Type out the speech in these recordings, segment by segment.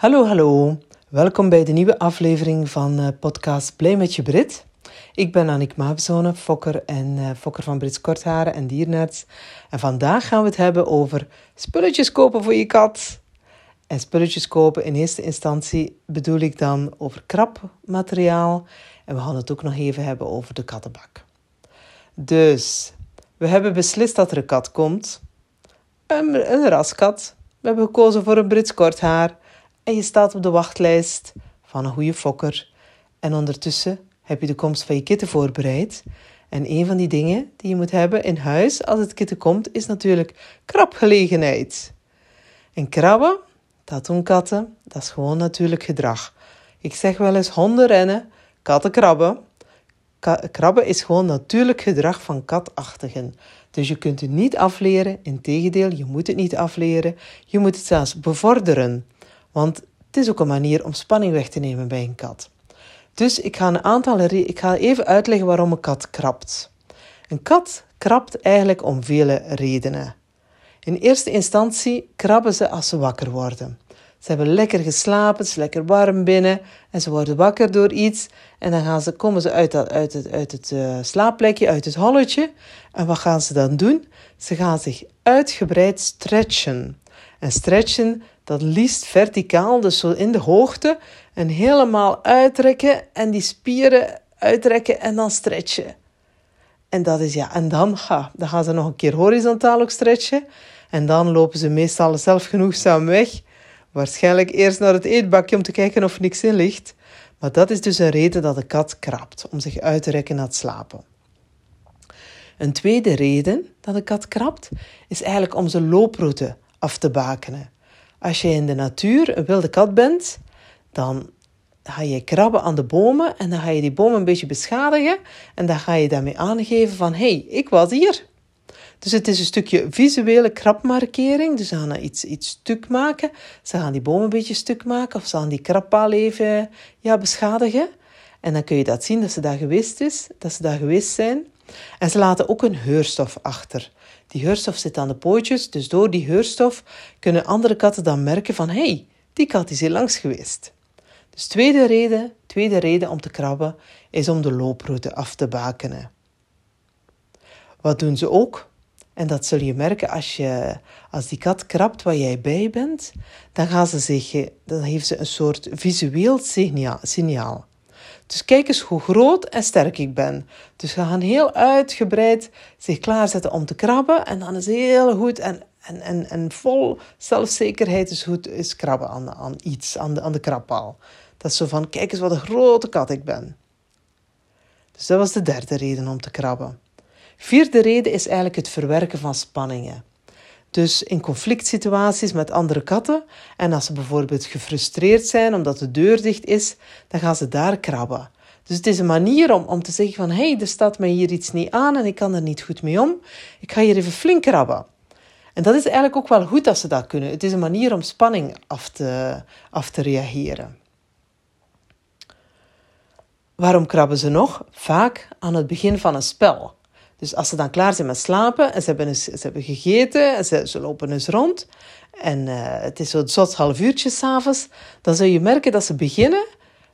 Hallo, hallo. Welkom bij de nieuwe aflevering van uh, podcast Blij met je Brit. Ik ben Annick Mabezone, fokker en uh, fokker van Brits Kortharen en Diernerts. En vandaag gaan we het hebben over spulletjes kopen voor je kat. En spulletjes kopen in eerste instantie bedoel ik dan over krabmateriaal. En we gaan het ook nog even hebben over de kattenbak. Dus, we hebben beslist dat er een kat komt. Een, een raskat. We hebben gekozen voor een Brits korthaar en je staat op de wachtlijst van een goede fokker. En ondertussen heb je de komst van je kitten voorbereid. En een van die dingen die je moet hebben in huis als het kitten komt, is natuurlijk krabgelegenheid. En krabben, dat doen katten, dat is gewoon natuurlijk gedrag. Ik zeg wel eens honden rennen, katten krabben. krabben is gewoon natuurlijk gedrag van katachtigen. Dus je kunt het niet afleren, integendeel, je moet het niet afleren. Je moet het zelfs bevorderen. Want het is ook een manier om spanning weg te nemen bij een kat. Dus ik ga een aantal ik ga even uitleggen waarom een kat krabt. Een kat krabt eigenlijk om vele redenen. In eerste instantie krabben ze als ze wakker worden. Ze hebben lekker geslapen, het is lekker warm binnen en ze worden wakker door iets. En dan gaan ze, komen ze uit, dat, uit het, uit het uh, slaapplekje, uit het holletje. En wat gaan ze dan doen? Ze gaan zich uitgebreid stretchen. En stretchen, dat liefst verticaal, dus in de hoogte. En helemaal uitrekken en die spieren uitrekken en dan stretchen. En dat is ja, en dan, dan gaan ze nog een keer horizontaal ook stretchen. En dan lopen ze meestal zelfgenoegzaam weg. Waarschijnlijk eerst naar het eetbakje om te kijken of er niks in ligt. Maar dat is dus een reden dat de kat krabt, om zich uit te rekken na het slapen. Een tweede reden dat de kat krabt, is eigenlijk om zijn looproute af te bakenen. Als je in de natuur een wilde kat bent, dan ga je krabben aan de bomen en dan ga je die bomen een beetje beschadigen en dan ga je daarmee aangeven van hé, hey, ik was hier. Dus het is een stukje visuele krabmarkering. Dus ze gaan iets, iets stuk maken. Ze gaan die bomen een beetje stuk maken of ze gaan die krabpaal even ja, beschadigen. En dan kun je dat zien dat ze daar geweest is, dat ze daar geweest zijn. En ze laten ook een heurstof achter. Die heurstof zit aan de pootjes, dus door die heurstof kunnen andere katten dan merken van hé, hey, die kat is hier langs geweest. Dus tweede reden, tweede reden om te krabben is om de looproute af te bakenen. Wat doen ze ook? En dat zul je merken als, je, als die kat krabt waar jij bij bent, dan, gaan ze zich, dan heeft ze een soort visueel signaal. Dus kijk eens hoe groot en sterk ik ben. Dus ze gaan heel uitgebreid zich klaarzetten om te krabben. En dan is heel goed en, en, en, en vol zelfzekerheid is goed is krabben aan, aan iets, aan de, aan de krabpaal. Dat is zo van, kijk eens wat een grote kat ik ben. Dus dat was de derde reden om te krabben. Vierde reden is eigenlijk het verwerken van spanningen. Dus in conflict situaties met andere katten en als ze bijvoorbeeld gefrustreerd zijn omdat de deur dicht is, dan gaan ze daar krabben. Dus het is een manier om, om te zeggen van hé, hey, er staat mij hier iets niet aan en ik kan er niet goed mee om. Ik ga hier even flink krabben. En dat is eigenlijk ook wel goed dat ze dat kunnen. Het is een manier om spanning af te, af te reageren. Waarom krabben ze nog? Vaak aan het begin van een spel. Dus als ze dan klaar zijn met slapen en ze hebben, eens, ze hebben gegeten en ze, ze lopen eens rond en uh, het is zo'n zot half uurtje s'avonds, dan zul je merken dat ze beginnen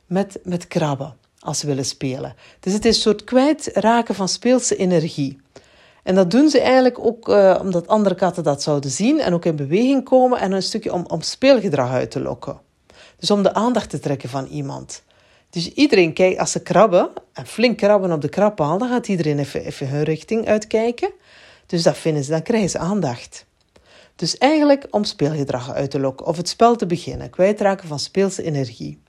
met, met krabben als ze willen spelen. Dus het is een soort kwijtraken van speelse energie. En dat doen ze eigenlijk ook uh, omdat andere katten dat zouden zien en ook in beweging komen en een stukje om, om speelgedrag uit te lokken. Dus om de aandacht te trekken van iemand. Dus iedereen kijkt, als ze krabben, en flink krabben op de krabpaal, dan gaat iedereen even, even hun richting uitkijken. Dus dat vinden ze, dan krijgen ze aandacht. Dus eigenlijk om speelgedrag uit te lokken of het spel te beginnen, kwijtraken van speelse energie.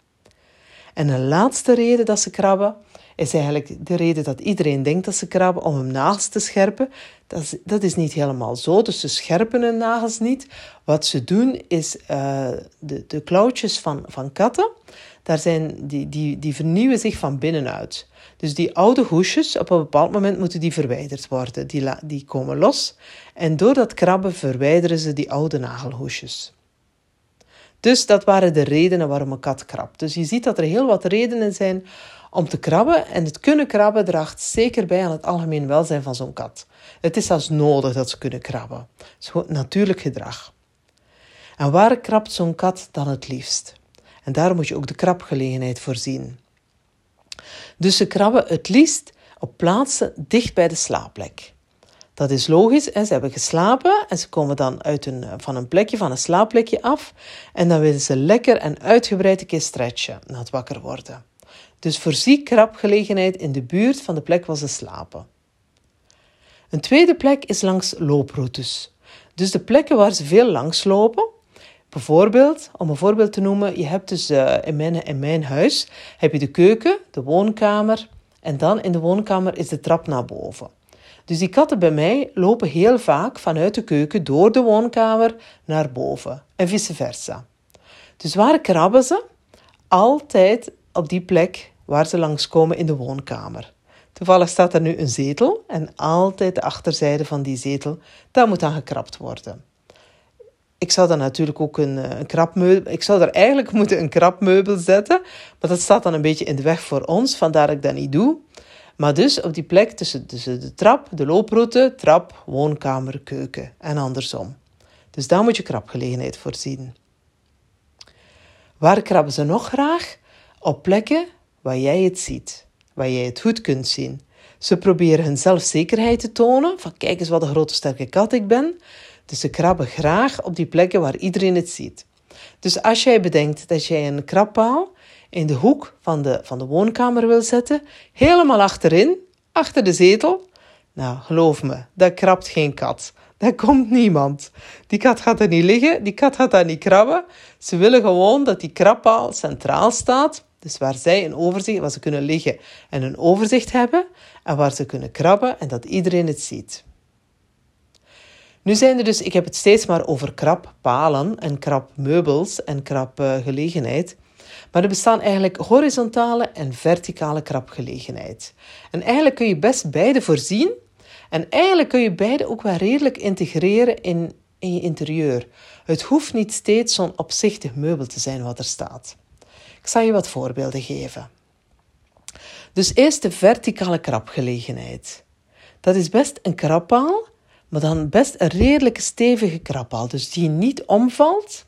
En een laatste reden dat ze krabben, is eigenlijk de reden dat iedereen denkt dat ze krabben om hun nagels te scherpen. Dat is, dat is niet helemaal zo, dus ze scherpen hun nagels niet. Wat ze doen is uh, de, de klauwtjes van, van katten, daar zijn, die, die, die vernieuwen zich van binnenuit. Dus die oude hoesjes, op een bepaald moment moeten die verwijderd worden. Die, die komen los. En door dat krabben verwijderen ze die oude nagelhoesjes. Dus dat waren de redenen waarom een kat krabt. Dus je ziet dat er heel wat redenen zijn om te krabben. En het kunnen krabben draagt zeker bij aan het algemeen welzijn van zo'n kat. Het is zelfs nodig dat ze kunnen krabben. Het is gewoon natuurlijk gedrag. En waar krabt zo'n kat dan het liefst? En daarom moet je ook de krabgelegenheid voorzien. Dus ze krabben het liefst op plaatsen dicht bij de slaapplek. Dat is logisch. Hè? Ze hebben geslapen en ze komen dan uit een, van een plekje, van een slaapplekje af. En dan willen ze lekker en uitgebreid een keer stretchen na het wakker worden. Dus voorzie krabgelegenheid in de buurt van de plek waar ze slapen. Een tweede plek is langs looproutes. Dus de plekken waar ze veel langs lopen. Bijvoorbeeld, om een voorbeeld te noemen, je hebt dus uh, in, mijn, in mijn huis heb je de keuken, de woonkamer en dan in de woonkamer is de trap naar boven. Dus die katten bij mij lopen heel vaak vanuit de keuken door de woonkamer naar boven en vice versa. Dus waar krabben ze? Altijd op die plek waar ze langskomen in de woonkamer. Toevallig staat er nu een zetel en altijd de achterzijde van die zetel, daar moet aan gekrapt worden. Ik zou dan natuurlijk ook een, eh, een krabmeubel... Ik zou er eigenlijk moeten een krabmeubel zetten, maar dat staat dan een beetje in de weg voor ons, vandaar dat ik dat niet doe. Maar dus op die plek tussen, tussen de trap, de looproute, trap, woonkamer, keuken en andersom. Dus daar moet je krabgelegenheid voorzien. Waar krabben ze nog graag? Op plekken waar jij het ziet, waar jij het goed kunt zien. Ze proberen hun zelfzekerheid te tonen, van kijk eens wat een grote sterke kat ik ben. Dus ze krabben graag op die plekken waar iedereen het ziet. Dus als jij bedenkt dat jij een krabpaal in de hoek van de, van de woonkamer wil zetten, helemaal achterin, achter de zetel, nou geloof me, daar krabt geen kat. Daar komt niemand. Die kat gaat er niet liggen, die kat gaat daar niet krabben. Ze willen gewoon dat die krabpaal centraal staat dus waar zij een overzicht, waar ze kunnen liggen en een overzicht hebben en waar ze kunnen krabben en dat iedereen het ziet. Nu zijn er dus, ik heb het steeds maar over krappalen en krapmeubels en krapgelegenheid. Maar er bestaan eigenlijk horizontale en verticale krapgelegenheid. En eigenlijk kun je best beide voorzien. En eigenlijk kun je beide ook wel redelijk integreren in, in je interieur. Het hoeft niet steeds zo'n opzichtig meubel te zijn wat er staat. Ik zal je wat voorbeelden geven. Dus eerst de verticale krabgelegenheid. Dat is best een krabpaal, maar dan best een redelijk stevige krabpaal, dus die niet omvalt.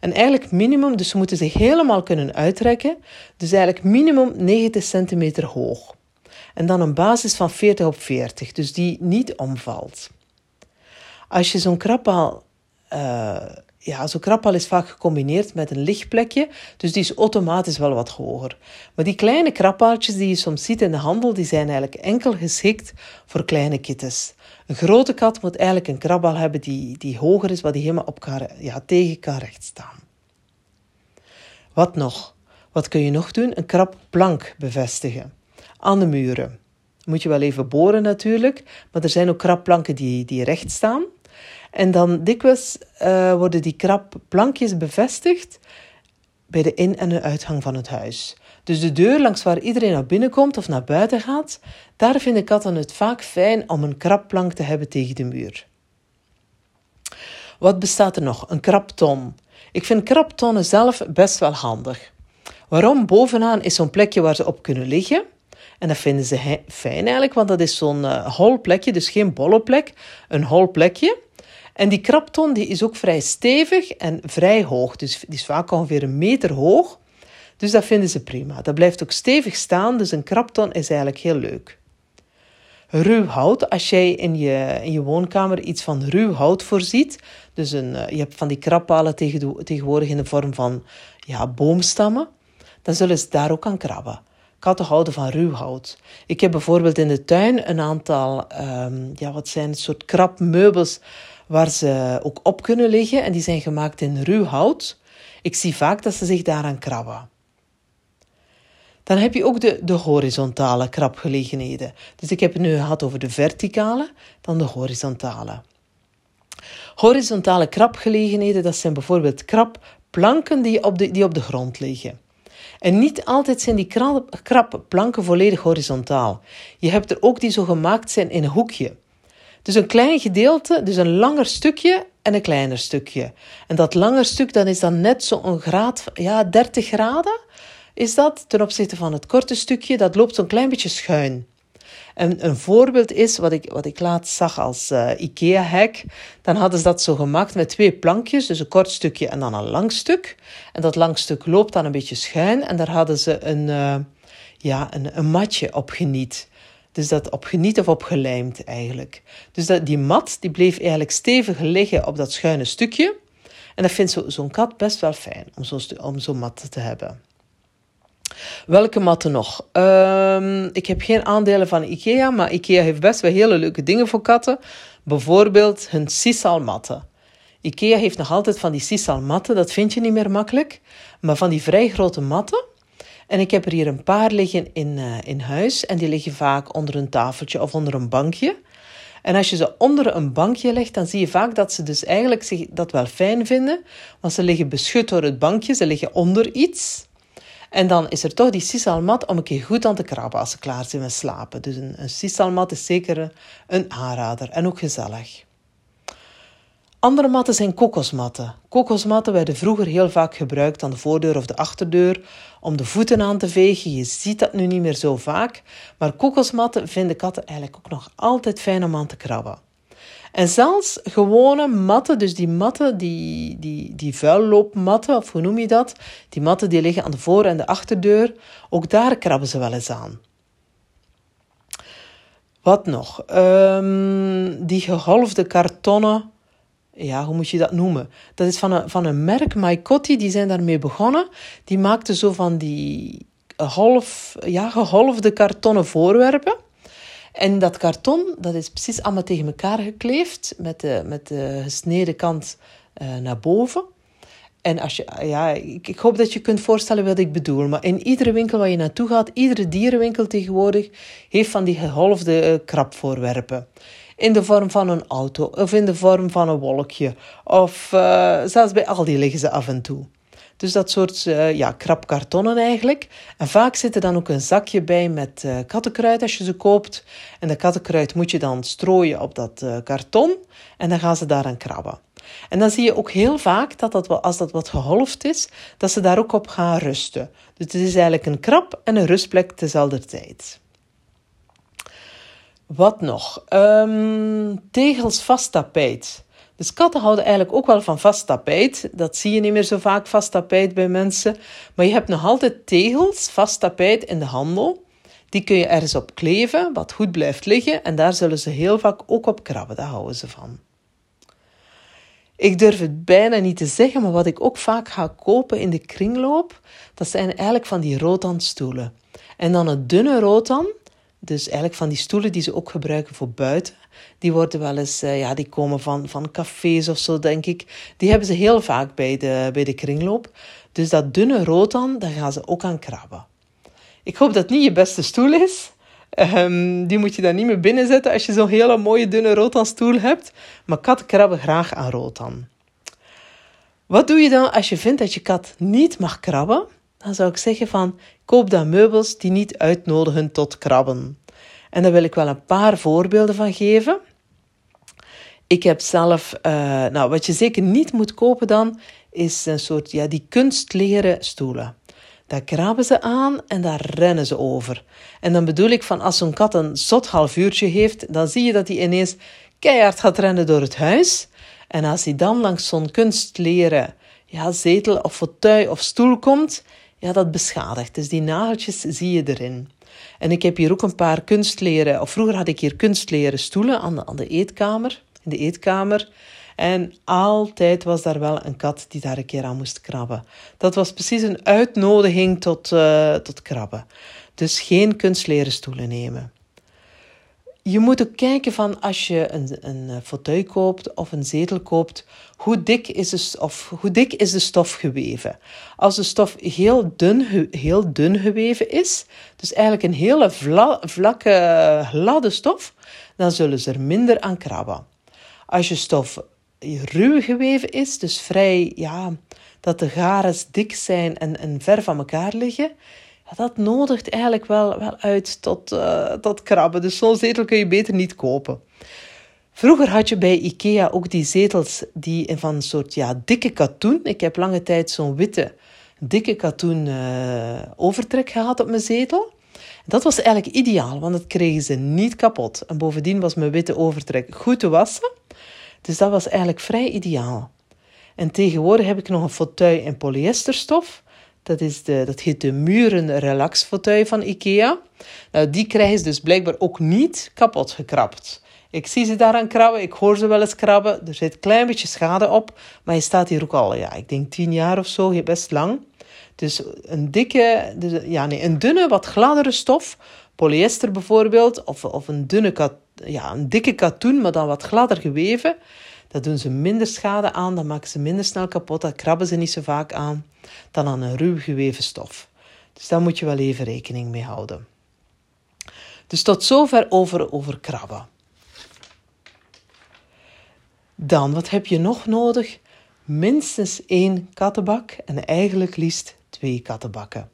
En eigenlijk minimum, dus ze moeten zich helemaal kunnen uitrekken, dus eigenlijk minimum 90 centimeter hoog. En dan een basis van 40 op 40, dus die niet omvalt. Als je zo'n krabpaal uh, ja, zo'n krabbal is vaak gecombineerd met een lichtplekje, dus die is automatisch wel wat hoger. Maar die kleine krabbaaltjes die je soms ziet in de handel, die zijn eigenlijk enkel geschikt voor kleine kittens. Een grote kat moet eigenlijk een krabbal hebben die, die hoger is, waar die helemaal op kan, ja, tegen kan rechtstaan. Wat nog? Wat kun je nog doen? Een krabblank bevestigen aan de muren. Moet je wel even boren natuurlijk, maar er zijn ook krabblanken die, die recht staan. En dan dikwijls uh, worden die krabplankjes bevestigd bij de in- en de uitgang van het huis. Dus de deur langs waar iedereen naar binnen komt of naar buiten gaat, daar vinden katten het vaak fijn om een krabplank te hebben tegen de muur. Wat bestaat er nog? Een krabton. Ik vind krabtonnen zelf best wel handig. Waarom? Bovenaan is zo'n plekje waar ze op kunnen liggen. En dat vinden ze fijn eigenlijk, want dat is zo'n uh, hol plekje, dus geen bolle plek, een hol plekje. En die krabton die is ook vrij stevig en vrij hoog. Dus die is vaak ongeveer een meter hoog. Dus dat vinden ze prima. Dat blijft ook stevig staan, dus een krabton is eigenlijk heel leuk. Ruw hout, als jij in je, in je woonkamer iets van ruw hout voorziet, dus een, eh, je hebt van die krabpalen tegenwoordig in de vorm van ja, boomstammen, dan zullen ze daar ook aan krabben. Katten houden van ruw hout. Ik heb bijvoorbeeld in de tuin een aantal, um, ja, wat zijn soort krabmeubels waar ze ook op kunnen liggen en die zijn gemaakt in ruw hout. Ik zie vaak dat ze zich daaraan krabben. Dan heb je ook de, de horizontale krabgelegenheden. Dus ik heb het nu gehad over de verticale, dan de horizontale. Horizontale krabgelegenheden, dat zijn bijvoorbeeld krabplanken die op de, die op de grond liggen. En niet altijd zijn die krapplanken volledig horizontaal. Je hebt er ook die zo gemaakt zijn in een hoekje. Dus een klein gedeelte, dus een langer stukje en een kleiner stukje. En dat langer stuk, dan is dan net zo'n graad, ja, 30 graden is dat ten opzichte van het korte stukje. Dat loopt zo'n klein beetje schuin. En een voorbeeld is wat ik, wat ik laatst zag als uh, IKEA-hack. Dan hadden ze dat zo gemaakt met twee plankjes, dus een kort stukje en dan een lang stuk. En dat lang stuk loopt dan een beetje schuin en daar hadden ze een, uh, ja, een, een matje op geniet. Dus dat op geniet of opgelijmd eigenlijk. Dus dat, die mat die bleef eigenlijk stevig liggen op dat schuine stukje. En dat vindt zo'n kat best wel fijn om zo'n om zo mat te hebben. Welke matten nog? Um, ik heb geen aandelen van IKEA, maar IKEA heeft best wel hele leuke dingen voor katten. Bijvoorbeeld hun sisalmatten. IKEA heeft nog altijd van die sisalmatten, dat vind je niet meer makkelijk. Maar van die vrij grote matten. En ik heb er hier een paar liggen in, uh, in huis. En die liggen vaak onder een tafeltje of onder een bankje. En als je ze onder een bankje legt, dan zie je vaak dat ze dus eigenlijk zich dat wel fijn vinden. Want ze liggen beschut door het bankje, ze liggen onder iets. En dan is er toch die sisalmat om een keer goed aan te krabben als ze klaar zijn met slapen. Dus een, een sisalmat is zeker een aanrader en ook gezellig. Andere matten zijn kokosmatten. Kokosmatten werden vroeger heel vaak gebruikt aan de voordeur of de achterdeur om de voeten aan te vegen. Je ziet dat nu niet meer zo vaak, maar kokosmatten vinden katten eigenlijk ook nog altijd fijn om aan te krabben. En zelfs gewone matten, dus die matten, die, die, die vuilloopmatten, of hoe noem je dat? Die matten die liggen aan de voor- en de achterdeur, ook daar krabben ze wel eens aan. Wat nog? Um, die gehalfde kartonnen, ja, hoe moet je dat noemen? Dat is van een, van een merk, Maikotti, die zijn daarmee begonnen. Die maakten zo van die half, ja, gehalfde kartonnen voorwerpen. En dat karton, dat is precies allemaal tegen elkaar gekleefd, met de, met de gesneden kant uh, naar boven. En als je, ja, ik, ik, hoop dat je kunt voorstellen wat ik bedoel. Maar in iedere winkel waar je naartoe gaat, iedere dierenwinkel tegenwoordig, heeft van die geholfde uh, krabvoorwerpen. In de vorm van een auto, of in de vorm van een wolkje. Of uh, zelfs bij Aldi liggen ze af en toe. Dus dat soort uh, ja, krap kartonnen eigenlijk. En vaak zit er dan ook een zakje bij met uh, kattenkruid als je ze koopt. En de kattenkruid moet je dan strooien op dat karton. En dan gaan ze daaraan krabben. En dan zie je ook heel vaak dat, dat als dat wat geholfd is, dat ze daar ook op gaan rusten. Dus het is eigenlijk een krab en een rustplek tezelfde tijd. Wat nog? Um, tegels vast tapijt. Dus katten houden eigenlijk ook wel van vast tapijt. Dat zie je niet meer zo vaak, vast tapijt bij mensen. Maar je hebt nog altijd tegels, vast tapijt in de handel. Die kun je ergens op kleven, wat goed blijft liggen. En daar zullen ze heel vaak ook op krabben. Daar houden ze van. Ik durf het bijna niet te zeggen, maar wat ik ook vaak ga kopen in de kringloop, dat zijn eigenlijk van die rotanstoelen. En dan het dunne rotan, dus eigenlijk van die stoelen die ze ook gebruiken voor buiten. Die worden wel eens, uh, ja, die komen van, van cafés of zo, denk ik. Die hebben ze heel vaak bij de, bij de kringloop. Dus dat dunne rotan, daar gaan ze ook aan krabben. Ik hoop dat het niet je beste stoel is. Um, die moet je daar niet meer binnen zetten als je zo'n hele mooie dunne rotanstoel hebt. Maar katten krabben graag aan rotan. Wat doe je dan als je vindt dat je kat niet mag krabben? Dan zou ik zeggen van, koop dan meubels die niet uitnodigen tot krabben. En daar wil ik wel een paar voorbeelden van geven. Ik heb zelf, uh, nou wat je zeker niet moet kopen dan, is een soort, ja, die kunstleren stoelen. Daar krabben ze aan en daar rennen ze over. En dan bedoel ik van als zo'n kat een zot half uurtje heeft, dan zie je dat hij ineens keihard gaat rennen door het huis. En als hij dan langs zo'n kunstleren ja, zetel of fauteuil of stoel komt, ja, dat beschadigt. Dus die nageltjes zie je erin. En ik heb hier ook een paar kunstleren, of vroeger had ik hier kunstleren stoelen aan de, aan de eetkamer, in de eetkamer. En altijd was daar wel een kat die daar een keer aan moest krabben. Dat was precies een uitnodiging tot, uh, tot krabben. Dus geen kunstleren stoelen nemen je moet ook kijken van als je een, een eh, fauteuil koopt of een zetel koopt, hoe dik, is de, of hoe dik is de stof geweven? Als de stof heel dun, heel dun geweven is, dus eigenlijk een hele vla, vlakke, gladde stof, dan zullen ze er minder aan krabben. Als je stof ruw geweven is, dus vrij, ja, dat de garen dik zijn en, en ver van elkaar liggen, dat nodigt eigenlijk wel, wel uit tot, uh, tot krabben. Dus zo'n zetel kun je beter niet kopen. Vroeger had je bij IKEA ook die zetels die van een soort ja, dikke katoen. Ik heb lange tijd zo'n witte, dikke katoen uh, overtrek gehad op mijn zetel. Dat was eigenlijk ideaal, want dat kregen ze niet kapot. En bovendien was mijn witte overtrek goed te wassen. Dus dat was eigenlijk vrij ideaal. En tegenwoordig heb ik nog een fauteuil in polyesterstof. Dat, is de, dat heet de Muren Relax fauteuil van IKEA. Nou, die krijgen ze dus blijkbaar ook niet kapot gekrapt. Ik zie ze daaraan krabben, ik hoor ze wel eens krabben. Er zit een klein beetje schade op, maar je staat hier ook al, ja, ik denk tien jaar of zo, best lang. Dus een dikke, dus, ja nee, een dunne, wat gladdere stof, polyester bijvoorbeeld, of, of een dunne, ja, een dikke katoen, maar dan wat gladder geweven. Dat doen ze minder schade aan, dat maken ze minder snel kapot, dat krabben ze niet zo vaak aan dan aan een ruw geweven stof. Dus daar moet je wel even rekening mee houden. Dus tot zover over, over krabben. Dan, wat heb je nog nodig? Minstens één kattenbak en eigenlijk liefst twee kattenbakken.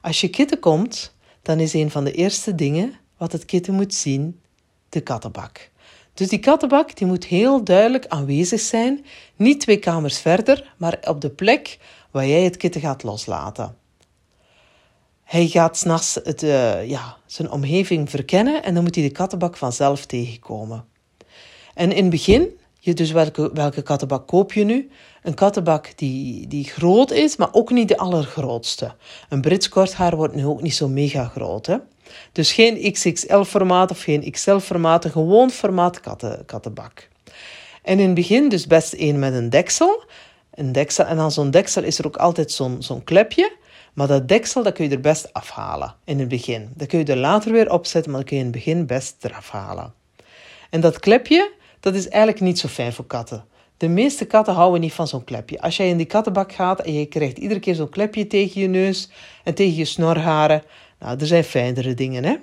Als je kitten komt, dan is een van de eerste dingen wat het kitten moet zien de kattenbak. Dus die kattenbak die moet heel duidelijk aanwezig zijn, niet twee kamers verder, maar op de plek waar jij het kitten gaat loslaten. Hij gaat s'nachts uh, ja, zijn omgeving verkennen en dan moet hij de kattenbak vanzelf tegenkomen. En in het begin, je dus welke, welke kattenbak koop je nu? Een kattenbak die, die groot is, maar ook niet de allergrootste. Een Brits korthaar wordt nu ook niet zo mega groot. Hè? Dus geen XXL-formaat of geen XL-formaat, een gewoon formaat katten, kattenbak. En in het begin dus best één met een deksel. Een deksel en aan zo'n deksel is er ook altijd zo'n zo'n klepje. Maar dat deksel dat kun je er best afhalen in het begin. Dat kun je er later weer opzetten, maar dat kun je in het begin best eraf halen. En dat klepje, dat is eigenlijk niet zo fijn voor katten. De meeste katten houden niet van zo'n klepje. Als jij in die kattenbak gaat en je krijgt iedere keer zo'n klepje tegen je neus en tegen je snorharen, nou, er zijn fijnere dingen, hè?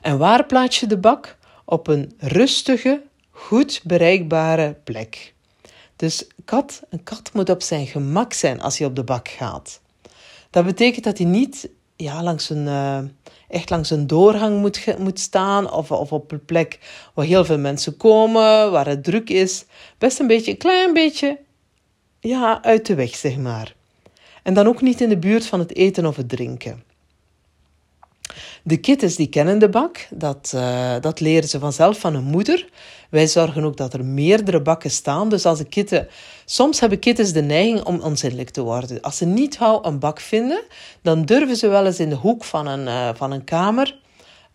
En waar plaats je de bak? Op een rustige, goed bereikbare plek. Dus kat, een kat moet op zijn gemak zijn als hij op de bak gaat. Dat betekent dat hij niet ja, langs een, uh, echt langs een doorgang moet, moet staan of, of op een plek waar heel veel mensen komen, waar het druk is. Best een beetje, een klein beetje ja, uit de weg, zeg maar. En dan ook niet in de buurt van het eten of het drinken. De kittens die kennen de bak, dat, uh, dat leren ze vanzelf van hun moeder. Wij zorgen ook dat er meerdere bakken staan. Dus als de kitten, soms hebben kittens de neiging om onzindelijk te worden. Als ze niet gauw een bak vinden, dan durven ze wel eens in de hoek van een, uh, van een kamer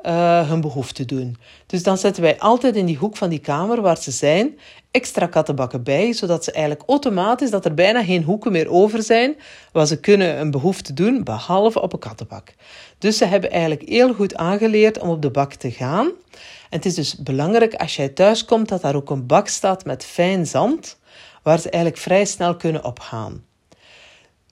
uh, hun behoefte doen. Dus dan zetten wij altijd in die hoek van die kamer waar ze zijn extra kattenbakken bij, zodat ze eigenlijk automatisch, dat er bijna geen hoeken meer over zijn waar ze kunnen een behoefte doen, behalve op een kattenbak. Dus ze hebben eigenlijk heel goed aangeleerd om op de bak te gaan. En het is dus belangrijk als jij thuis komt dat daar ook een bak staat met fijn zand, waar ze eigenlijk vrij snel kunnen opgaan.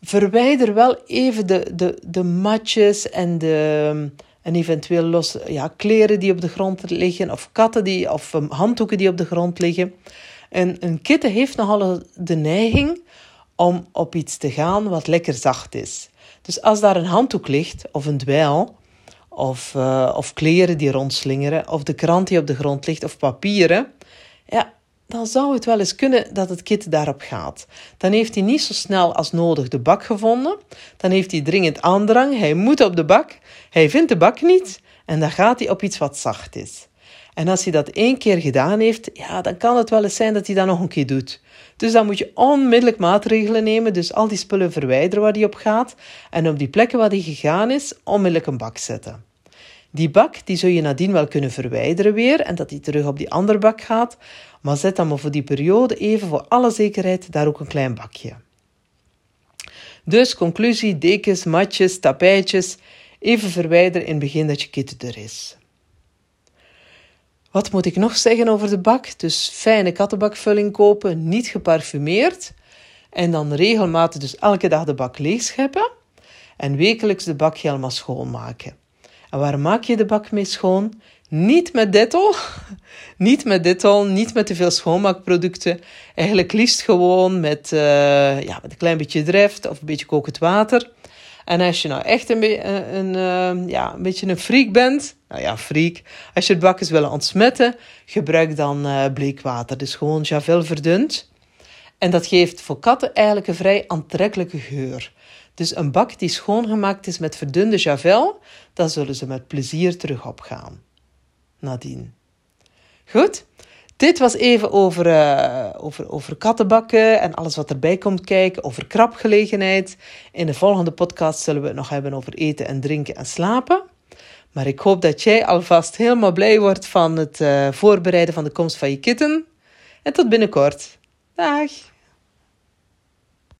Verwijder wel even de, de, de matjes en de en eventueel los, ja, kleren die op de grond liggen, of katten die, of um, handdoeken die op de grond liggen. En een kitten heeft nogal de neiging om op iets te gaan wat lekker zacht is. Dus als daar een handdoek ligt, of een dweil, of, uh, of kleren die rondslingeren, of de krant die op de grond ligt, of papieren, ja, dan zou het wel eens kunnen dat het kit daarop gaat. Dan heeft hij niet zo snel als nodig de bak gevonden. Dan heeft hij dringend aandrang. Hij moet op de bak. Hij vindt de bak niet. En dan gaat hij op iets wat zacht is. En als hij dat één keer gedaan heeft, ja, dan kan het wel eens zijn dat hij dat nog een keer doet. Dus dan moet je onmiddellijk maatregelen nemen. Dus al die spullen verwijderen waar hij op gaat. En op die plekken waar hij gegaan is, onmiddellijk een bak zetten. Die bak die zul je nadien wel kunnen verwijderen weer en dat die terug op die andere bak gaat. Maar zet dan maar voor die periode even voor alle zekerheid daar ook een klein bakje. Dus conclusie, dekens, matjes, tapijtjes. Even verwijderen in het begin dat je kitten er is. Wat moet ik nog zeggen over de bak? Dus fijne kattenbakvulling kopen, niet geparfumeerd. En dan regelmatig dus elke dag de bak leegscheppen. En wekelijks de bak helemaal schoonmaken. En waar maak je de bak mee schoon? Niet met Dettol, niet met Dettol, niet met te veel schoonmaakproducten. Eigenlijk liefst gewoon met, uh, ja, met een klein beetje dreft of een beetje kokend water. En als je nou echt een, eh, een, een, uh, ja, een beetje een freak bent, nou ja, freak. Als je het bak eens willen ontsmetten, gebruik dan uh, bleekwater. Dus gewoon Javel verdund. En dat geeft voor katten eigenlijk een vrij aantrekkelijke geur. Dus een bak die schoongemaakt is met verdunde javel, daar zullen ze met plezier terug op gaan. Nadien. Goed, dit was even over, uh, over, over kattenbakken en alles wat erbij komt kijken, over krapgelegenheid. In de volgende podcast zullen we het nog hebben over eten en drinken en slapen. Maar ik hoop dat jij alvast helemaal blij wordt van het uh, voorbereiden van de komst van je kitten. En tot binnenkort. Dag!